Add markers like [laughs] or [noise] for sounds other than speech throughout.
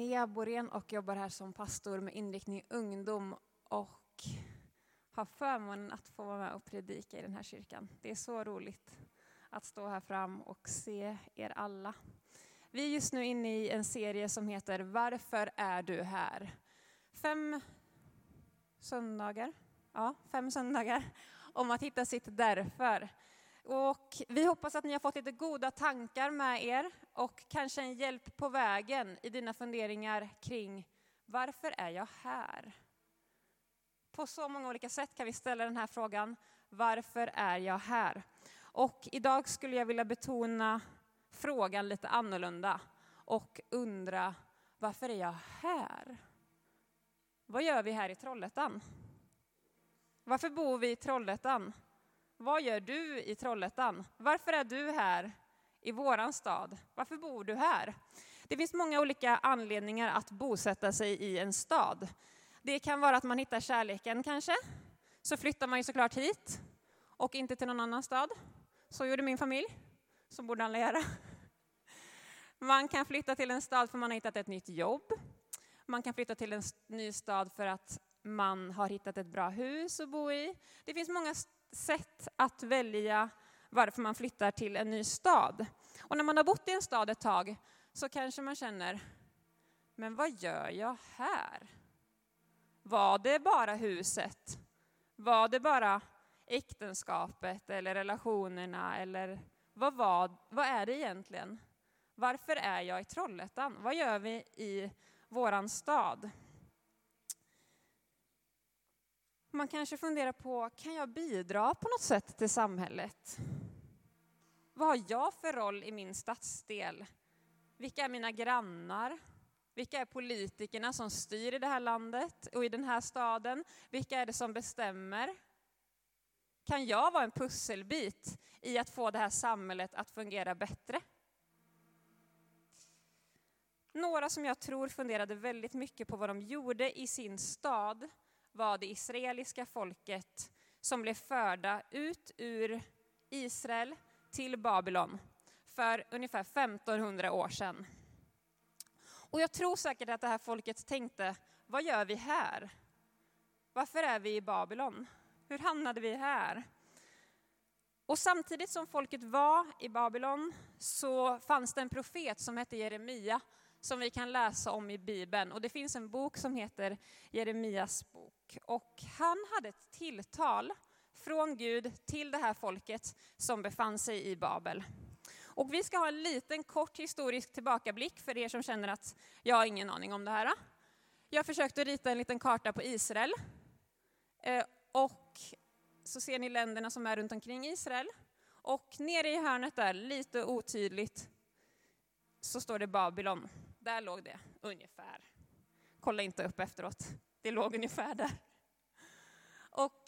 Linnea Borén och jobbar här som pastor med inriktning ungdom och har förmånen att få vara med och predika i den här kyrkan. Det är så roligt att stå här fram och se er alla. Vi är just nu inne i en serie som heter Varför är du här? Fem söndagar, ja, fem söndagar om att hitta sitt därför. Och vi hoppas att ni har fått lite goda tankar med er och kanske en hjälp på vägen i dina funderingar kring varför är jag här? På så många olika sätt kan vi ställa den här frågan, varför är jag här? Och idag skulle jag vilja betona frågan lite annorlunda och undra, varför är jag här? Vad gör vi här i Trollhättan? Varför bor vi i Trollhättan? Vad gör du i Trollhättan? Varför är du här i våran stad? Varför bor du här? Det finns många olika anledningar att bosätta sig i en stad. Det kan vara att man hittar kärleken kanske. Så flyttar man ju såklart hit och inte till någon annan stad. Så gjorde min familj. Så borde alla göra. Man kan flytta till en stad för man har hittat ett nytt jobb. Man kan flytta till en ny stad för att man har hittat ett bra hus att bo i. Det finns många sätt att välja varför man flyttar till en ny stad. Och när man har bott i en stad ett tag så kanske man känner, men vad gör jag här? Var det bara huset? Var det bara äktenskapet eller relationerna eller vad, var, vad är det egentligen? Varför är jag i Trollhättan? Vad gör vi i våran stad? Man kanske funderar på, kan jag bidra på något sätt till samhället? Vad har jag för roll i min stadsdel? Vilka är mina grannar? Vilka är politikerna som styr i det här landet och i den här staden? Vilka är det som bestämmer? Kan jag vara en pusselbit i att få det här samhället att fungera bättre? Några som jag tror funderade väldigt mycket på vad de gjorde i sin stad var det israeliska folket som blev förda ut ur Israel till Babylon för ungefär 1500 år sedan. Och jag tror säkert att det här folket tänkte, vad gör vi här? Varför är vi i Babylon? Hur hamnade vi här? Och samtidigt som folket var i Babylon så fanns det en profet som hette Jeremia som vi kan läsa om i Bibeln. Och det finns en bok som heter Jeremias bok. Och han hade ett tilltal från Gud till det här folket som befann sig i Babel. Och vi ska ha en liten kort historisk tillbakablick för er som känner att jag har ingen aning om det här. Jag försökte rita en liten karta på Israel. Eh, och så ser ni länderna som är runt omkring Israel. Och nere i hörnet där, lite otydligt, så står det Babylon. Där låg det ungefär. Kolla inte upp efteråt. Det låg ungefär där. Och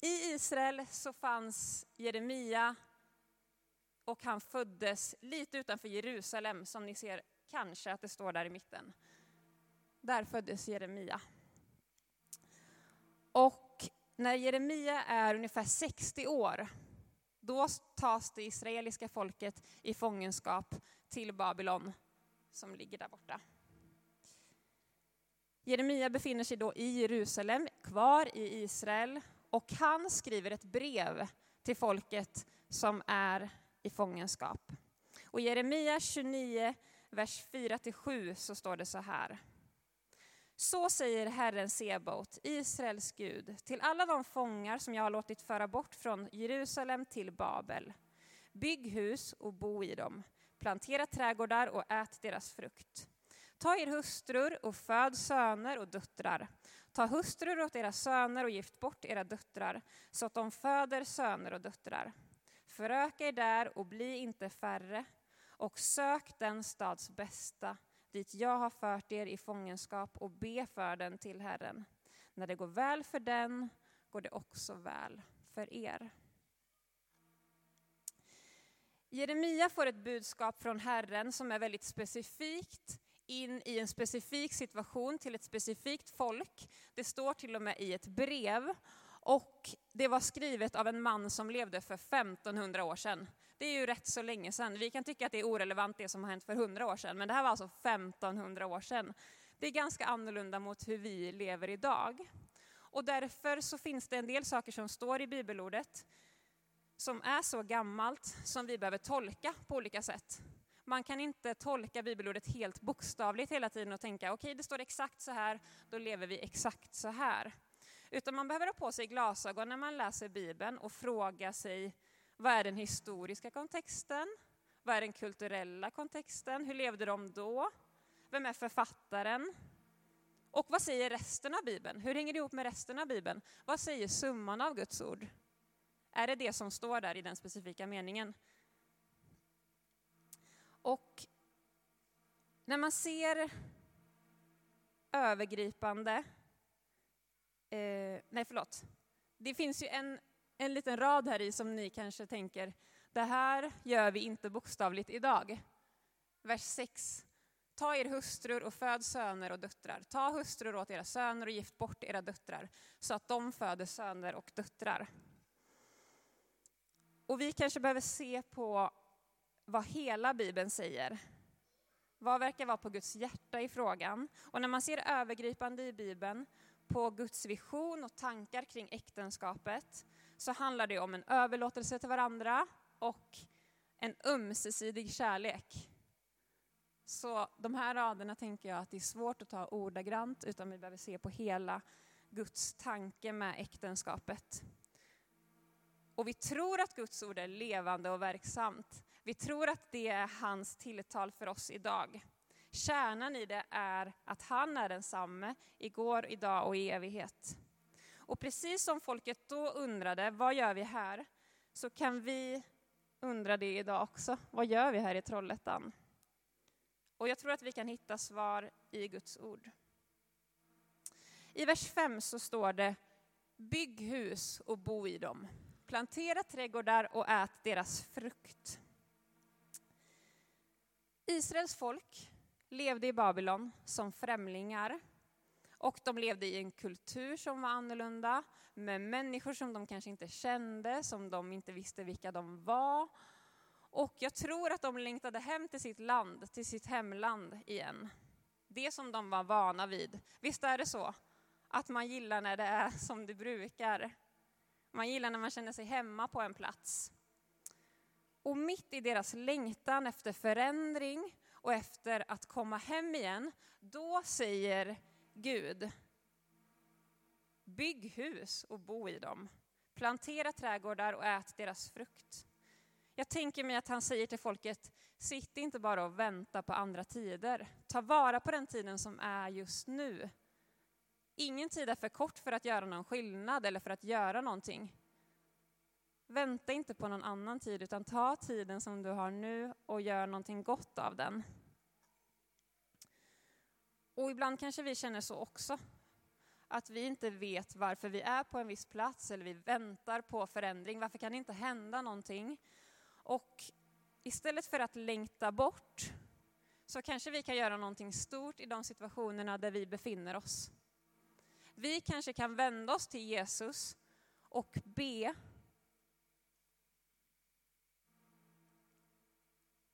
i Israel så fanns Jeremia och han föddes lite utanför Jerusalem, som ni ser kanske att det står där i mitten. Där föddes Jeremia. Och när Jeremia är ungefär 60 år, då tas det israeliska folket i fångenskap till Babylon som ligger där borta. Jeremia befinner sig då i Jerusalem, kvar i Israel, och han skriver ett brev till folket som är i fångenskap. Och i Jeremia 29, vers 4-7 så står det så här. Så säger Herren Sebot, Israels Gud, till alla de fångar som jag har låtit föra bort från Jerusalem till Babel. Bygg hus och bo i dem plantera trädgårdar och ät deras frukt. Ta er hustrur och föd söner och döttrar. Ta hustrur åt era söner och gift bort era döttrar, så att de föder söner och döttrar. Föröka er där och bli inte färre, och sök den stads bästa, dit jag har fört er i fångenskap, och be för den till Herren. När det går väl för den, går det också väl för er. Jeremia får ett budskap från Herren som är väldigt specifikt in i en specifik situation till ett specifikt folk. Det står till och med i ett brev och det var skrivet av en man som levde för 1500 år sedan. Det är ju rätt så länge sedan. Vi kan tycka att det är orelevant det som har hänt för 100 år sedan, men det här var alltså 1500 år sedan. Det är ganska annorlunda mot hur vi lever idag. Och därför så finns det en del saker som står i bibelordet som är så gammalt som vi behöver tolka på olika sätt. Man kan inte tolka bibelordet helt bokstavligt hela tiden och tänka okej, okay, det står exakt så här, då lever vi exakt så här. Utan man behöver ha på sig glasögon när man läser Bibeln och fråga sig vad är den historiska kontexten? Vad är den kulturella kontexten? Hur levde de då? Vem är författaren? Och vad säger resten av Bibeln? Hur hänger det ihop med resten av Bibeln? Vad säger summan av Guds ord? Är det det som står där i den specifika meningen? Och när man ser övergripande, eh, nej förlåt, det finns ju en, en liten rad här i som ni kanske tänker, det här gör vi inte bokstavligt idag. Vers 6. Ta er hustrur och föd söner och döttrar. Ta hustrur åt era söner och gift bort era döttrar, så att de föder söner och döttrar. Och vi kanske behöver se på vad hela Bibeln säger. Vad verkar vara på Guds hjärta i frågan? Och när man ser övergripande i Bibeln på Guds vision och tankar kring äktenskapet så handlar det om en överlåtelse till varandra och en ömsesidig kärlek. Så de här raderna tänker jag att det är svårt att ta ordagrant utan vi behöver se på hela Guds tanke med äktenskapet. Och vi tror att Guds ord är levande och verksamt. Vi tror att det är hans tilltal för oss idag. Kärnan i det är att han är densamme igår, idag och i evighet. Och precis som folket då undrade, vad gör vi här? Så kan vi undra det idag också. Vad gör vi här i Trollhättan? Och jag tror att vi kan hitta svar i Guds ord. I vers 5 så står det, bygg hus och bo i dem. Plantera trädgårdar och ät deras frukt. Israels folk levde i Babylon som främlingar och de levde i en kultur som var annorlunda med människor som de kanske inte kände, som de inte visste vilka de var. Och jag tror att de längtade hem till sitt land, till sitt hemland igen. Det som de var vana vid. Visst är det så? Att man gillar när det är som det brukar. Man gillar när man känner sig hemma på en plats. Och mitt i deras längtan efter förändring och efter att komma hem igen, då säger Gud, bygg hus och bo i dem. Plantera trädgårdar och ät deras frukt. Jag tänker mig att han säger till folket, sitt inte bara och vänta på andra tider. Ta vara på den tiden som är just nu. Ingen tid är för kort för att göra någon skillnad eller för att göra någonting. Vänta inte på någon annan tid, utan ta tiden som du har nu och gör någonting gott av den. Och ibland kanske vi känner så också. Att vi inte vet varför vi är på en viss plats eller vi väntar på förändring. Varför kan det inte hända någonting? Och istället för att längta bort så kanske vi kan göra någonting stort i de situationerna där vi befinner oss. Vi kanske kan vända oss till Jesus och be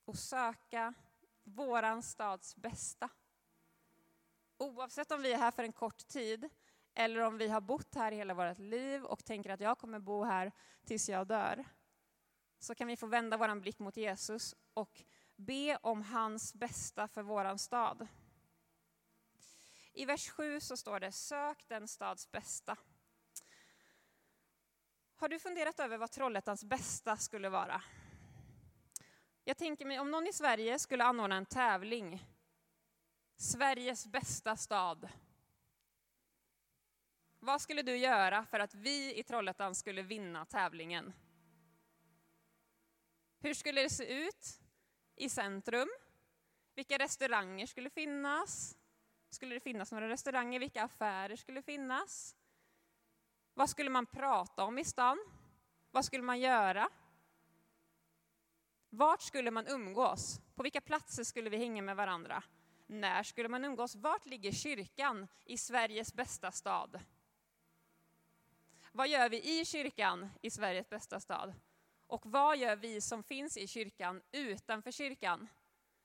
och söka våran stads bästa. Oavsett om vi är här för en kort tid eller om vi har bott här hela vårt liv och tänker att jag kommer bo här tills jag dör, så kan vi få vända vår blick mot Jesus och be om hans bästa för våran stad. I vers 7 så står det sök den stads bästa. Har du funderat över vad Trollhättans bästa skulle vara? Jag tänker mig om någon i Sverige skulle anordna en tävling. Sveriges bästa stad. Vad skulle du göra för att vi i Trollhättan skulle vinna tävlingen? Hur skulle det se ut i centrum? Vilka restauranger skulle finnas? Skulle det finnas några restauranger? Vilka affärer skulle finnas? Vad skulle man prata om i stan? Vad skulle man göra? Vart skulle man umgås? På vilka platser skulle vi hänga med varandra? När skulle man umgås? Vart ligger kyrkan i Sveriges bästa stad? Vad gör vi i kyrkan i Sveriges bästa stad? Och vad gör vi som finns i kyrkan utanför kyrkan,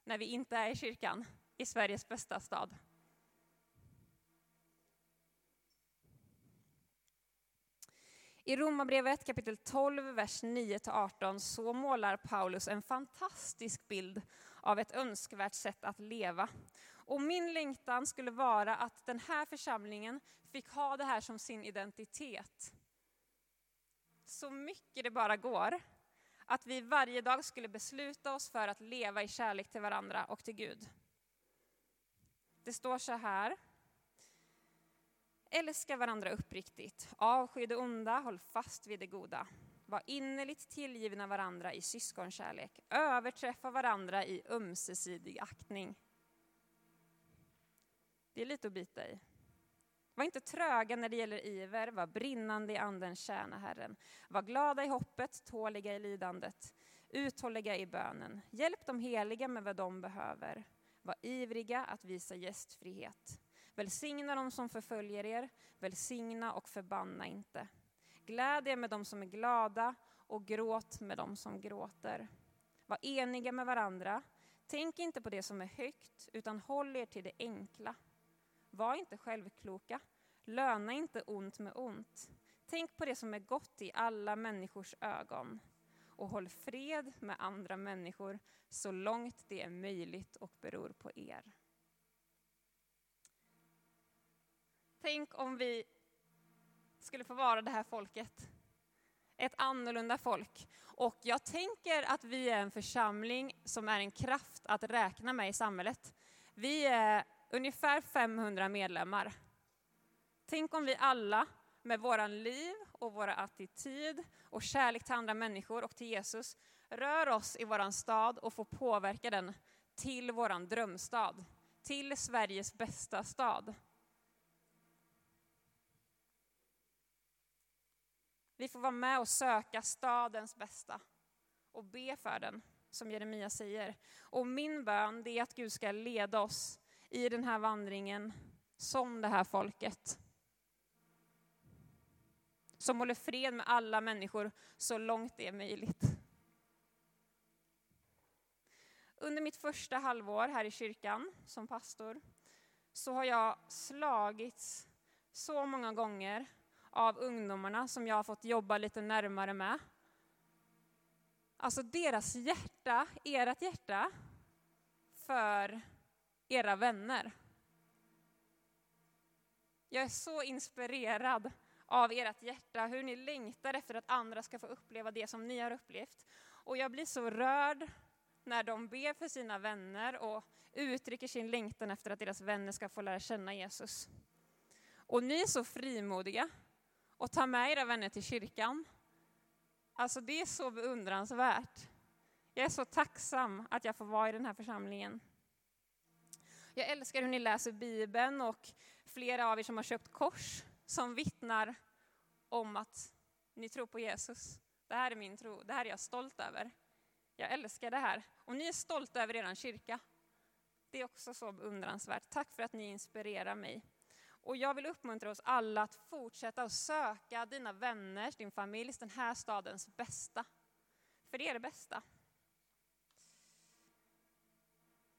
när vi inte är i kyrkan, i Sveriges bästa stad? I Romarbrevet kapitel 12, vers 9-18 så målar Paulus en fantastisk bild av ett önskvärt sätt att leva. Och min längtan skulle vara att den här församlingen fick ha det här som sin identitet. Så mycket det bara går. Att vi varje dag skulle besluta oss för att leva i kärlek till varandra och till Gud. Det står så här Älska varandra uppriktigt, avsky det onda, håll fast vid det goda. Var innerligt tillgivna varandra i syskonkärlek, överträffa varandra i ömsesidig aktning. Det är lite att bita i. Var inte tröga när det gäller iver, var brinnande i anden, tjäna Herren. Var glada i hoppet, tåliga i lidandet, uthålliga i bönen. Hjälp de heliga med vad de behöver. Var ivriga att visa gästfrihet. Välsigna dem som förföljer er, välsigna och förbanna inte. Gläd er med dem som är glada och gråt med dem som gråter. Var eniga med varandra. Tänk inte på det som är högt, utan håll er till det enkla. Var inte självkloka. Löna inte ont med ont. Tänk på det som är gott i alla människors ögon och håll fred med andra människor så långt det är möjligt och beror på er. Tänk om vi skulle få vara det här folket. Ett annorlunda folk. Och jag tänker att vi är en församling som är en kraft att räkna med i samhället. Vi är ungefär 500 medlemmar. Tänk om vi alla med våran liv och vår attityd och kärlek till andra människor och till Jesus rör oss i våran stad och får påverka den till våran drömstad, till Sveriges bästa stad. Vi får vara med och söka stadens bästa och be för den, som Jeremia säger. Och min bön är att Gud ska leda oss i den här vandringen som det här folket. Som håller fred med alla människor så långt det är möjligt. Under mitt första halvår här i kyrkan som pastor så har jag slagits så många gånger av ungdomarna som jag har fått jobba lite närmare med. Alltså deras hjärta, ert hjärta, för era vänner. Jag är så inspirerad av ert hjärta, hur ni längtar efter att andra ska få uppleva det som ni har upplevt. Och jag blir så rörd när de ber för sina vänner och uttrycker sin längtan efter att deras vänner ska få lära känna Jesus. Och ni är så frimodiga och ta med era vänner till kyrkan. Alltså det är så beundransvärt. Jag är så tacksam att jag får vara i den här församlingen. Jag älskar hur ni läser Bibeln och flera av er som har köpt kors som vittnar om att ni tror på Jesus. Det här är min tro, det här är jag stolt över. Jag älskar det här. Och ni är stolta över er kyrka. Det är också så beundransvärt. Tack för att ni inspirerar mig. Och jag vill uppmuntra oss alla att fortsätta att söka dina vänners, din familjs, den här stadens bästa. För det är det bästa.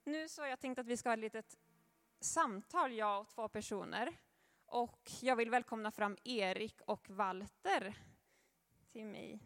Nu så har jag tänkt att vi ska ha ett litet samtal, jag och två personer. Och jag vill välkomna fram Erik och Walter till mig.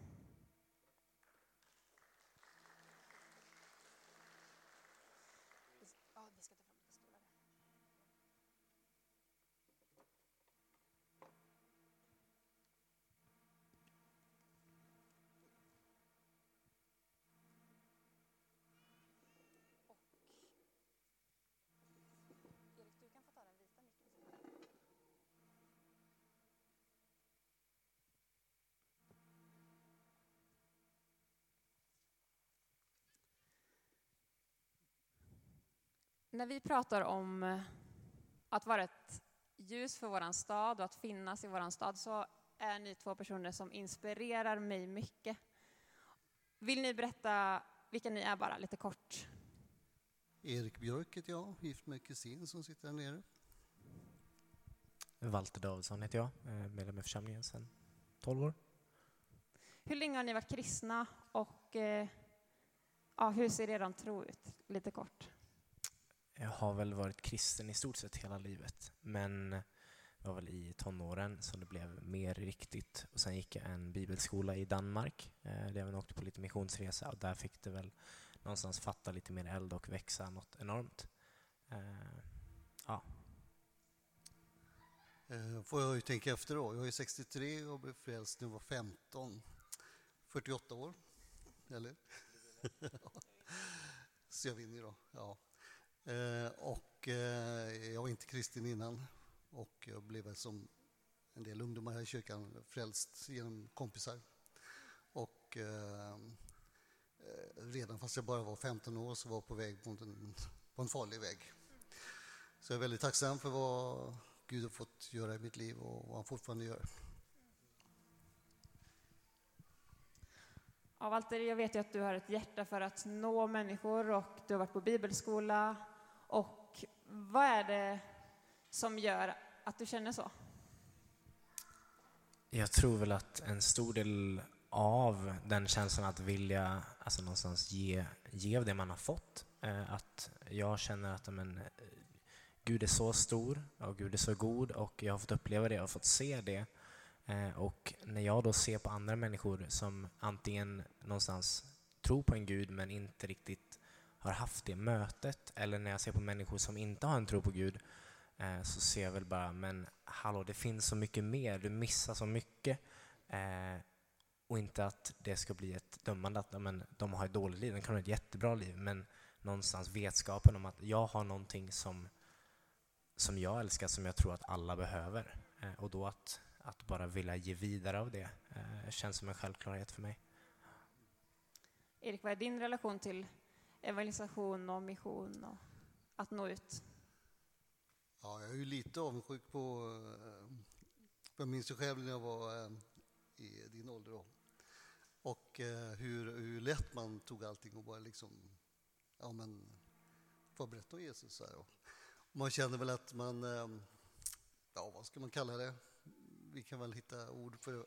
När vi pratar om eh, att vara ett ljus för vår stad och att finnas i vår stad så är ni två personer som inspirerar mig mycket. Vill ni berätta vilka ni är bara lite kort? Erik Björk heter jag, gift med kusin som sitter där nere. Walter Davidsson heter jag, medlem i församlingen sedan 12 år. hur länge har ni varit kristna och eh, ja, hur ser er tro ut? Lite kort. Jag har väl varit kristen i stort sett hela livet, men det var väl i tonåren som det blev mer riktigt. Och sen gick jag en bibelskola i Danmark, eh, där jag åkte på lite missionsresa och där fick det väl någonstans fatta lite mer eld och växa något enormt. Eh, ja. Får jag ju tänka efter då. Jag är 63 och blev frälst när jag var 15. 48 år, eller? [laughs] Så jag vinner då, ja. Eh, och eh, jag var inte kristen innan och jag blev som en del ungdomar här i kyrkan frälst genom kompisar. Och eh, redan fast jag bara var 15 år så var jag på väg mot en, på en farlig väg. Så jag är väldigt tacksam för vad Gud har fått göra i mitt liv och vad han fortfarande gör. Ja, Walter, jag vet ju att du har ett hjärta för att nå människor och du har varit på bibelskola. Och vad är det som gör att du känner så? Jag tror väl att en stor del av den känslan att vilja alltså någonstans ge, ge av det man har fått. Eh, att jag känner att men, eh, Gud är så stor och Gud är så god och jag har fått uppleva det och fått se det. Eh, och när jag då ser på andra människor som antingen någonstans tror på en Gud men inte riktigt har haft det mötet, eller när jag ser på människor som inte har en tro på Gud, eh, så ser jag väl bara, men hallå, det finns så mycket mer, du missar så mycket. Eh, och inte att det ska bli ett dömande att men, de har ett dåligt liv, de kan ha ett jättebra liv, men någonstans vetskapen om att jag har någonting som som jag älskar, som jag tror att alla behöver. Eh, och då att, att bara vilja ge vidare av det eh, känns som en självklarhet för mig. Erik, vad är din relation till evangelisation och mission och att nå ut? Ja, jag är ju lite avundsjuk på... Eh, jag minns ju själv när jag var eh, i din ålder då. Och eh, hur, hur lätt man tog allting och bara liksom... Ja, men... Får berätta om Jesus här. Och, man känner väl att man, ja vad ska man kalla det? Vi kan väl hitta ord för,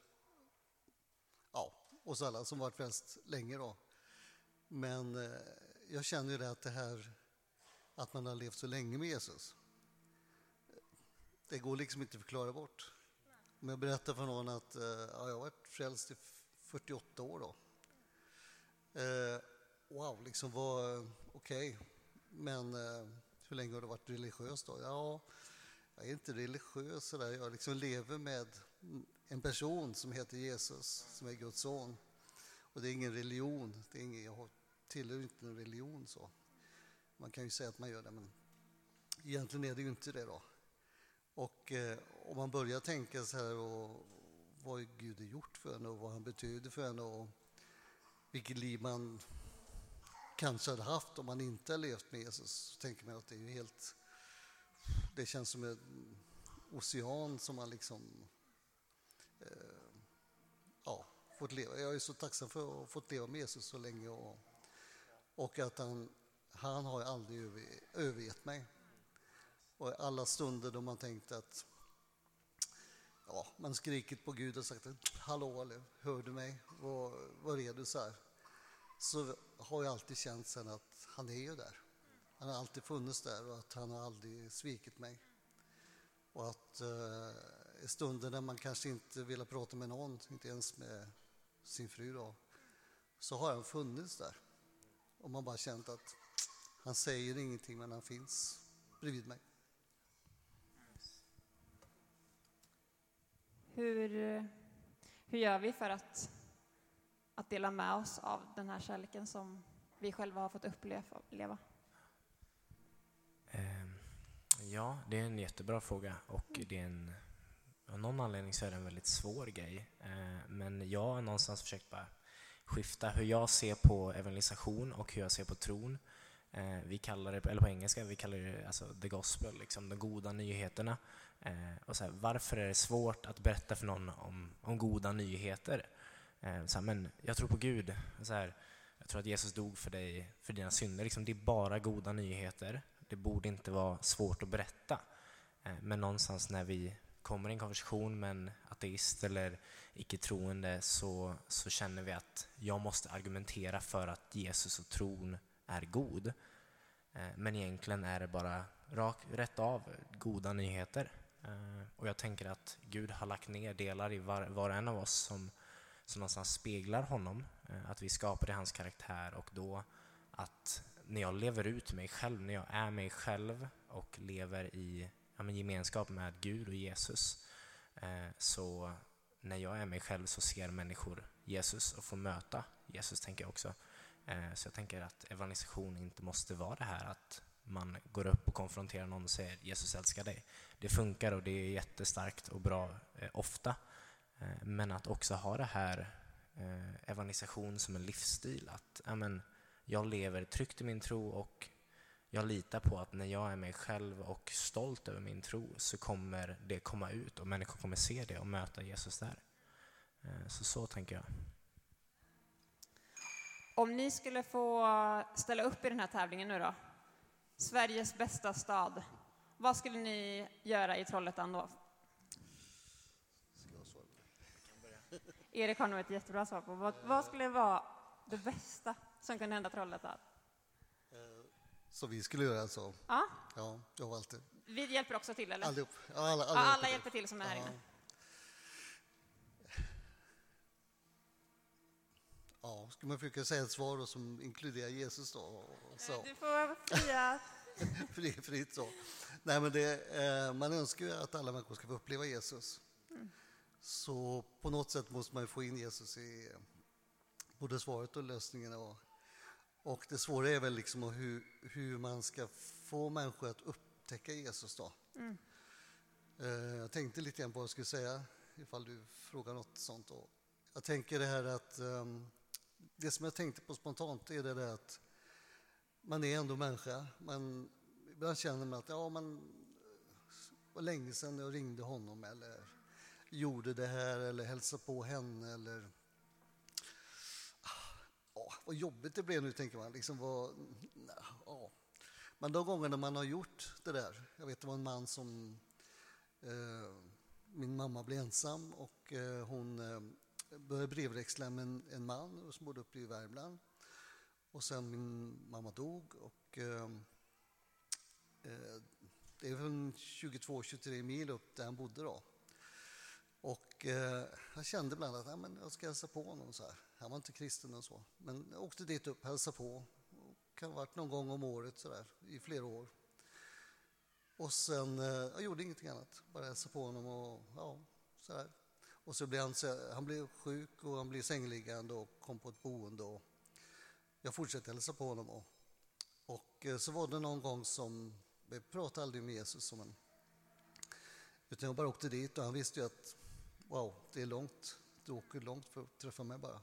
ja, oss alla som varit frälst länge då. Men jag känner ju det att det här, att man har levt så länge med Jesus, det går liksom inte att förklara bort. Om jag berättar för någon att eh, ja, jag har varit frälst i 48 år då. Eh, wow, liksom var okej. Okay. Men eh, hur länge har du varit religiös då? Ja, jag är inte religiös sådär. Jag liksom lever med en person som heter Jesus, som är Guds son. Och det är ingen religion. Det är ingen, jag tillhör inte en religion så. Man kan ju säga att man gör det, men egentligen är det ju inte det då. Och eh, om man börjar tänka så här och vad Gud har gjort för en och vad han betyder för en och vilket liv man kanske hade haft om man inte hade levt med Jesus. Så tänker man att det är ju helt... Det känns som en ocean som man liksom... Eh, ja, fått leva. Jag är så tacksam för att ha fått leva med Jesus så länge och, och att han, han har aldrig över, övergett mig. Och alla stunder då man tänkt att ja, man skrikit på Gud och sagt hallå, eller hör du mig? Var, var är du? så här? så har jag alltid känt sen att han är ju där. Han har alltid funnits där och att han har aldrig svikit mig. Och att eh, i stunder när man kanske inte vill prata med någon, inte ens med sin fru då, så har han funnits där. Och man bara känt att han säger ingenting men han finns bredvid mig. Hur, hur gör vi för att att dela med oss av den här kärleken som vi själva har fått uppleva? Ehm, ja, det är en jättebra fråga och det är en, av någon anledning så är det en väldigt svår grej. Ehm, men jag har någonstans försökt bara skifta hur jag ser på evangelisation och hur jag ser på tron. Eh, vi kallar det, eller på engelska, vi kallar det alltså the gospel, liksom de goda nyheterna. Eh, och så här, varför är det svårt att berätta för någon om, om goda nyheter? Eh, så här, men jag tror på Gud. Så här, jag tror att Jesus dog för dig, för dina synder. Liksom, det är bara goda nyheter. Det borde inte vara svårt att berätta. Eh, men någonstans när vi kommer i en konversation med en ateist eller icke-troende så, så känner vi att jag måste argumentera för att Jesus och tron är god. Eh, men egentligen är det bara rak, rätt av goda nyheter. Eh, och jag tänker att Gud har lagt ner delar i var, var och en av oss som, som någonstans speglar honom. Eh, att vi skapar i hans karaktär och då att när jag lever ut mig själv, när jag är mig själv och lever i ja, gemenskap med Gud och Jesus, eh, så när jag är mig själv så ser människor Jesus och får möta Jesus, tänker jag också. Eh, så jag tänker att evangelisation inte måste vara det här att man går upp och konfronterar någon och säger Jesus älskar dig. Det funkar och det är jättestarkt och bra eh, ofta. Eh, men att också ha det här eh, evangelisation som en livsstil. Att amen, jag lever tryggt i min tro och jag litar på att när jag är mig själv och stolt över min tro så kommer det komma ut och människor kommer se det och möta Jesus där. Eh, så så tänker jag. Om ni skulle få ställa upp i den här tävlingen nu då, Sveriges bästa stad, vad skulle ni göra i Trollhättan då? Erik har nog ett jättebra svar på vad, vad skulle vara det bästa som kunde hända Trollhättan? Så vi skulle göra alltså? Ja. Ja, jag har alltid. Vi hjälper också till, eller? Allihop. Ja, alla, alla, ja, alla hjälper hjälper till som är här inne. Ja, ska man försöka säga ett svar då som inkluderar Jesus då? och Så. Du får fria... [laughs] Fri, fritt så. Nej, men det, eh, man önskar ju att alla människor ska få uppleva Jesus. Så på något sätt måste man ju få in Jesus i eh, både svaret och lösningen. Och, och det svåra är väl liksom hur, hur man ska få människor att upptäcka Jesus då. Eh, jag tänkte lite grann på vad jag skulle säga ifall du frågar något sånt. Då. Jag tänker det här att ehm, det som jag tänkte på spontant är det där att man är ändå människa. Man, ibland känner man att ja, man var länge sedan jag ringde honom eller gjorde det här eller hälsade på henne eller ja, vad jobbigt det blev nu, tänker man. Liksom vad, ja. Men de gångerna man har gjort det där, jag vet det var en man som eh, min mamma blev ensam och eh, hon eh, började brevväxla med en, en man som bodde uppe i Värmland. Och sen min mamma dog och eh, eh det är väl 22-23 mil upp där han bodde då. Och eh, jag kände ibland att ja, men jag ska hälsa på honom så här. Han var inte kristen och så. Men jag åkte dit upp, hälsade på. Och kan ha varit någon gång om året så där, i flera år. Och sen, eh, jag gjorde ingenting annat. Bara hälsade på honom och ja, så där. Och så blev han, så- han blev sjuk och han blev sängliggande och kom på ett boende. Och jag fortsatte hälsa på honom. Och, och eh, så var det någon gång som, vi pratade aldrig med Jesus men, utan jag bara åkte dit och han visste ju att wow, det är långt. Du åker långt för att träffa mig bara.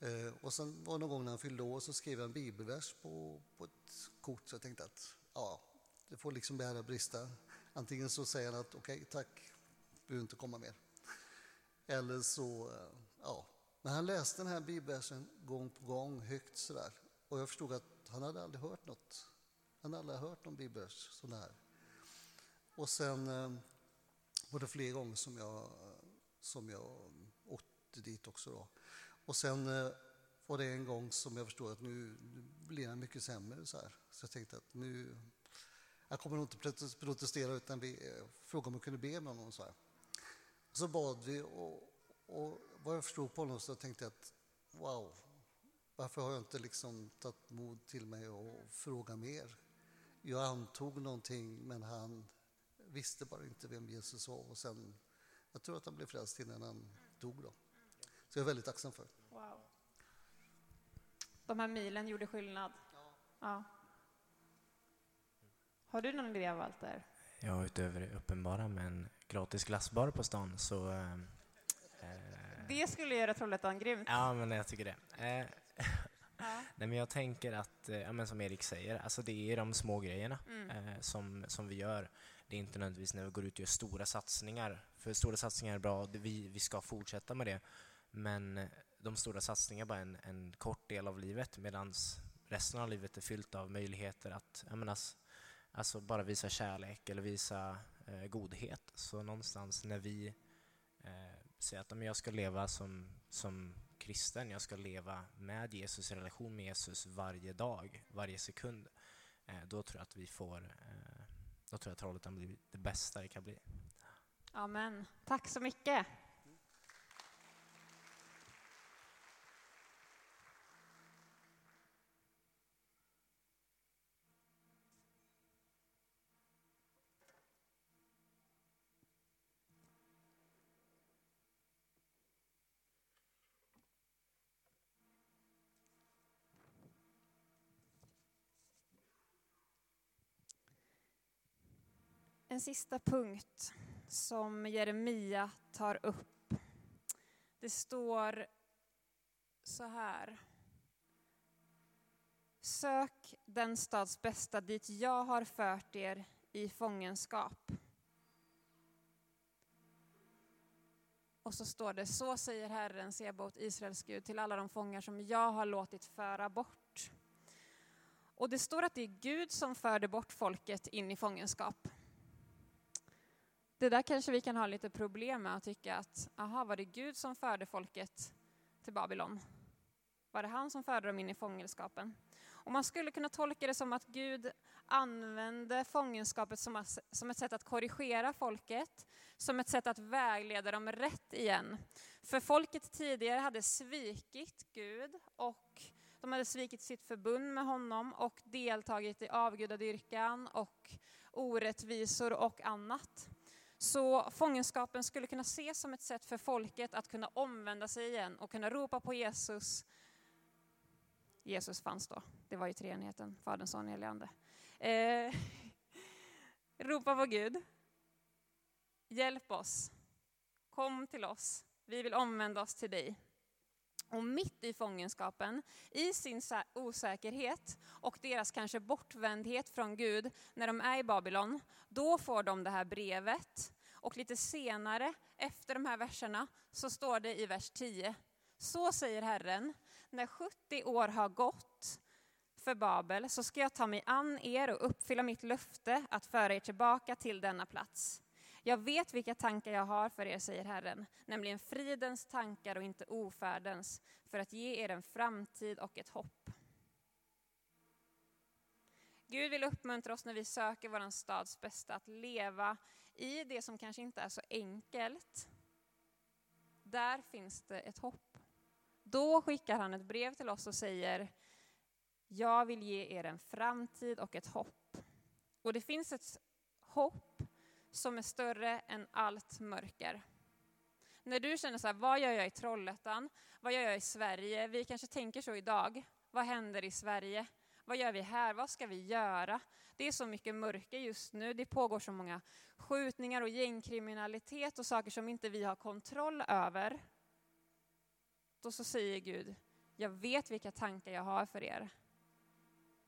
Eh, och sen var det någon gång när han fyllde år så skrev jag en bibelvers på, på ett kort. Så jag tänkte att ja, det får liksom bära brista. Antingen så säger han att okej, tack, behöver inte komma mer. Eller så, eh, ja. Men han läste den här bibelversen gång på gång, högt sådär. Och jag förstod att han hade aldrig hört något. Han hade aldrig hört någon bibelvers sådär. här. Och sen eh, var det fler gånger som jag, som jag åkte dit också. Då. Och sen eh, var det en gång som jag förstod att nu, nu blir han mycket sämre. Så, här. så jag tänkte att nu, jag kommer nog inte protestera utan vi eh, frågade om jag kunde be med honom. Så, här. så bad vi och, och vad jag förstod på honom så tänkte jag att wow, varför har jag inte liksom tagit mod till mig och fråga mer? Jag antog någonting men han visste bara inte vem Jesus var. Och sen, jag tror att han blev frälst innan han dog. Då. Så jag är väldigt tacksam för. Wow. De här milen gjorde skillnad. Ja. Har du någon idé här? Ja, utöver det uppenbara med en gratis glassbar på stan så... Eh, eh, Det skulle göra Trollhättan grymt. ja, men jag tycker det. Eh, Ja. [laughs] Nej, men jag tänker att, eh, ja, men som Erik säger, alltså det är de små grejerna Mm. eh, som, som vi gör. Det är inte nödvändigtvis när vi går ut och gör stora satsningar. För stora satsningar är bra, vi, vi ska fortsätta med det. Men eh, de stora satsningarna är bara en, en kort del av livet medan resten av livet är fyllt av möjligheter att, jag menar, alltså bara visa kärlek eller visa eh, godhet. Så någonstans när vi eh, säger att om jag ska leva som, som kristen, jag ska leva med Jesus, i relation med Jesus varje dag, varje sekund, eh, då tror jag att vi får, eh, då tror jag att Trollhättan blir det bästa det kan bli. Amen. Tack så mycket. En sista punkt som Jeremia tar upp. Det står så här. Sök den stads bästa dit jag har fört er i fångenskap. Och så står det, så säger Herren Sebot, Israels Gud, till alla de fångar som jag har låtit föra bort. Och det står att det är Gud som förde bort folket in i fångenskap. Det där kanske vi kan ha lite problem med och tycka att, aha, var det Gud som förde folket till Babylon? Var det han som förde dem in i fångenskapen? Och man skulle kunna tolka det som att Gud använde fångenskapet som, som ett sätt att korrigera folket, som ett sätt att vägleda dem rätt igen. För folket tidigare hade svikit Gud och de hade svikit sitt förbund med honom och deltagit i avgudadyrkan och orättvisor och annat. Så fångenskapen skulle kunna ses som ett sätt för folket att kunna omvända sig igen och kunna ropa på Jesus. Jesus fanns då, det var ju treenigheten, Fadern, Son, Helige Ande. Eh, [laughs] ropa på Gud. Hjälp oss. Kom till oss. Vi vill omvända oss till dig. Och mitt i fångenskapen, i sin osäkerhet och deras kanske bortvändhet från Gud när de är i Babylon, då får de det här brevet. Och lite senare, efter de här verserna, så står det i vers 10. Så säger Herren, när 70 år har gått för Babel så ska jag ta mig an er och uppfylla mitt löfte att föra er tillbaka till denna plats. Jag vet vilka tankar jag har för er, säger Herren, nämligen fridens tankar och inte ofärdens, för att ge er en framtid och ett hopp. Gud vill uppmuntra oss när vi söker vår stads bästa att leva i det som kanske inte är så enkelt. Där finns det ett hopp. Då skickar han ett brev till oss och säger, jag vill ge er en framtid och ett hopp. Och det finns ett hopp som är större än allt mörker. När du känner så här, vad gör jag i Trollhättan? Vad gör jag i Sverige? Vi kanske tänker så idag. Vad händer i Sverige? Vad gör vi här? Vad ska vi göra? Det är så mycket mörker just nu. Det pågår så många skjutningar och gängkriminalitet och saker som inte vi har kontroll över. Då så säger Gud, jag vet vilka tankar jag har för er.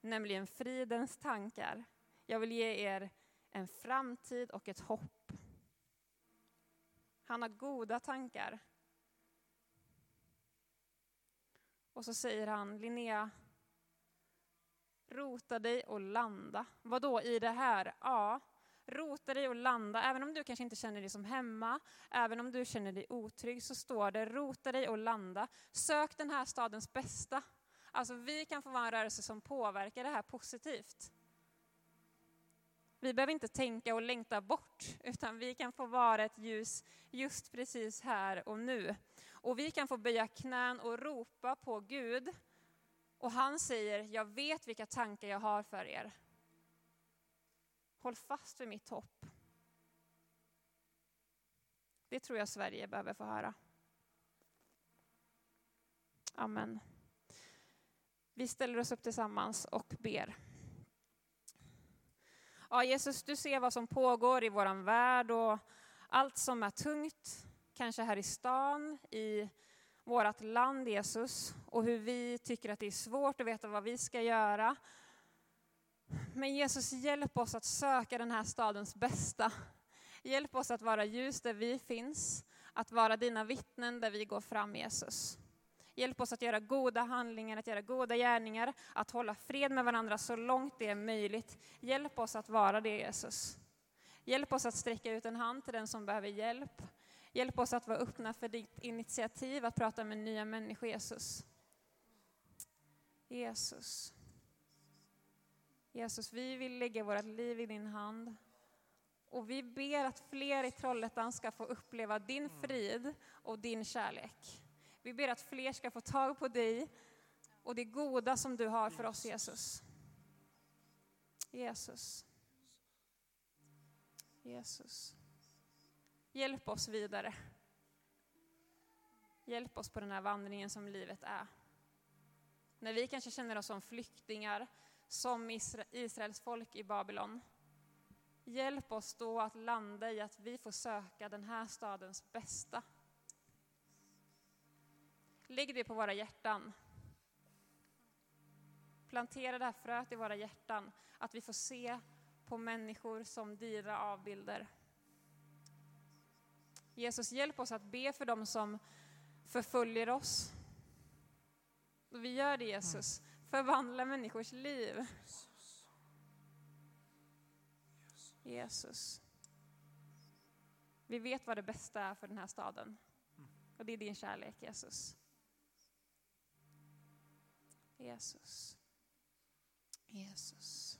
Nämligen fridens tankar. Jag vill ge er en framtid och ett hopp. Han har goda tankar. Och så säger han, Linnea, rota dig och landa. Vad då i det här? Ja, rota dig och landa. Även om du kanske inte känner dig som hemma, även om du känner dig otrygg, så står det rota dig och landa. Sök den här stadens bästa. Alltså vi kan få vara en rörelse som påverkar det här positivt. Vi behöver inte tänka och längta bort, utan vi kan få vara ett ljus just precis här och nu. Och vi kan få böja knän och ropa på Gud. Och han säger, jag vet vilka tankar jag har för er. Håll fast vid mitt hopp. Det tror jag Sverige behöver få höra. Amen. Vi ställer oss upp tillsammans och ber. Ja, Jesus, du ser vad som pågår i vår värld och allt som är tungt, kanske här i stan, i vårt land, Jesus, och hur vi tycker att det är svårt att veta vad vi ska göra. Men Jesus, hjälp oss att söka den här stadens bästa. Hjälp oss att vara ljus där vi finns, att vara dina vittnen där vi går fram, Jesus. Hjälp oss att göra goda handlingar, att göra goda gärningar, att hålla fred med varandra så långt det är möjligt. Hjälp oss att vara det, Jesus. Hjälp oss att sträcka ut en hand till den som behöver hjälp. Hjälp oss att vara öppna för ditt initiativ att prata med nya människor, Jesus. Jesus. Jesus, vi vill lägga vårt liv i din hand. Och vi ber att fler i Trollhättan ska få uppleva din frid och din kärlek. Vi ber att fler ska få tag på dig och det goda som du har för oss, Jesus. Jesus. Jesus. Hjälp oss vidare. Hjälp oss på den här vandringen som livet är. När vi kanske känner oss som flyktingar, som Israels folk i Babylon. Hjälp oss då att landa i att vi får söka den här stadens bästa. Lägg det på våra hjärtan. Plantera det här fröet i våra hjärtan, att vi får se på människor som dyra avbilder. Jesus, hjälp oss att be för dem som förföljer oss. Vi gör det Jesus, förvandla människors liv. Jesus. Vi vet vad det bästa är för den här staden. Och det är din kärlek, Jesus. Jesus. Jesus.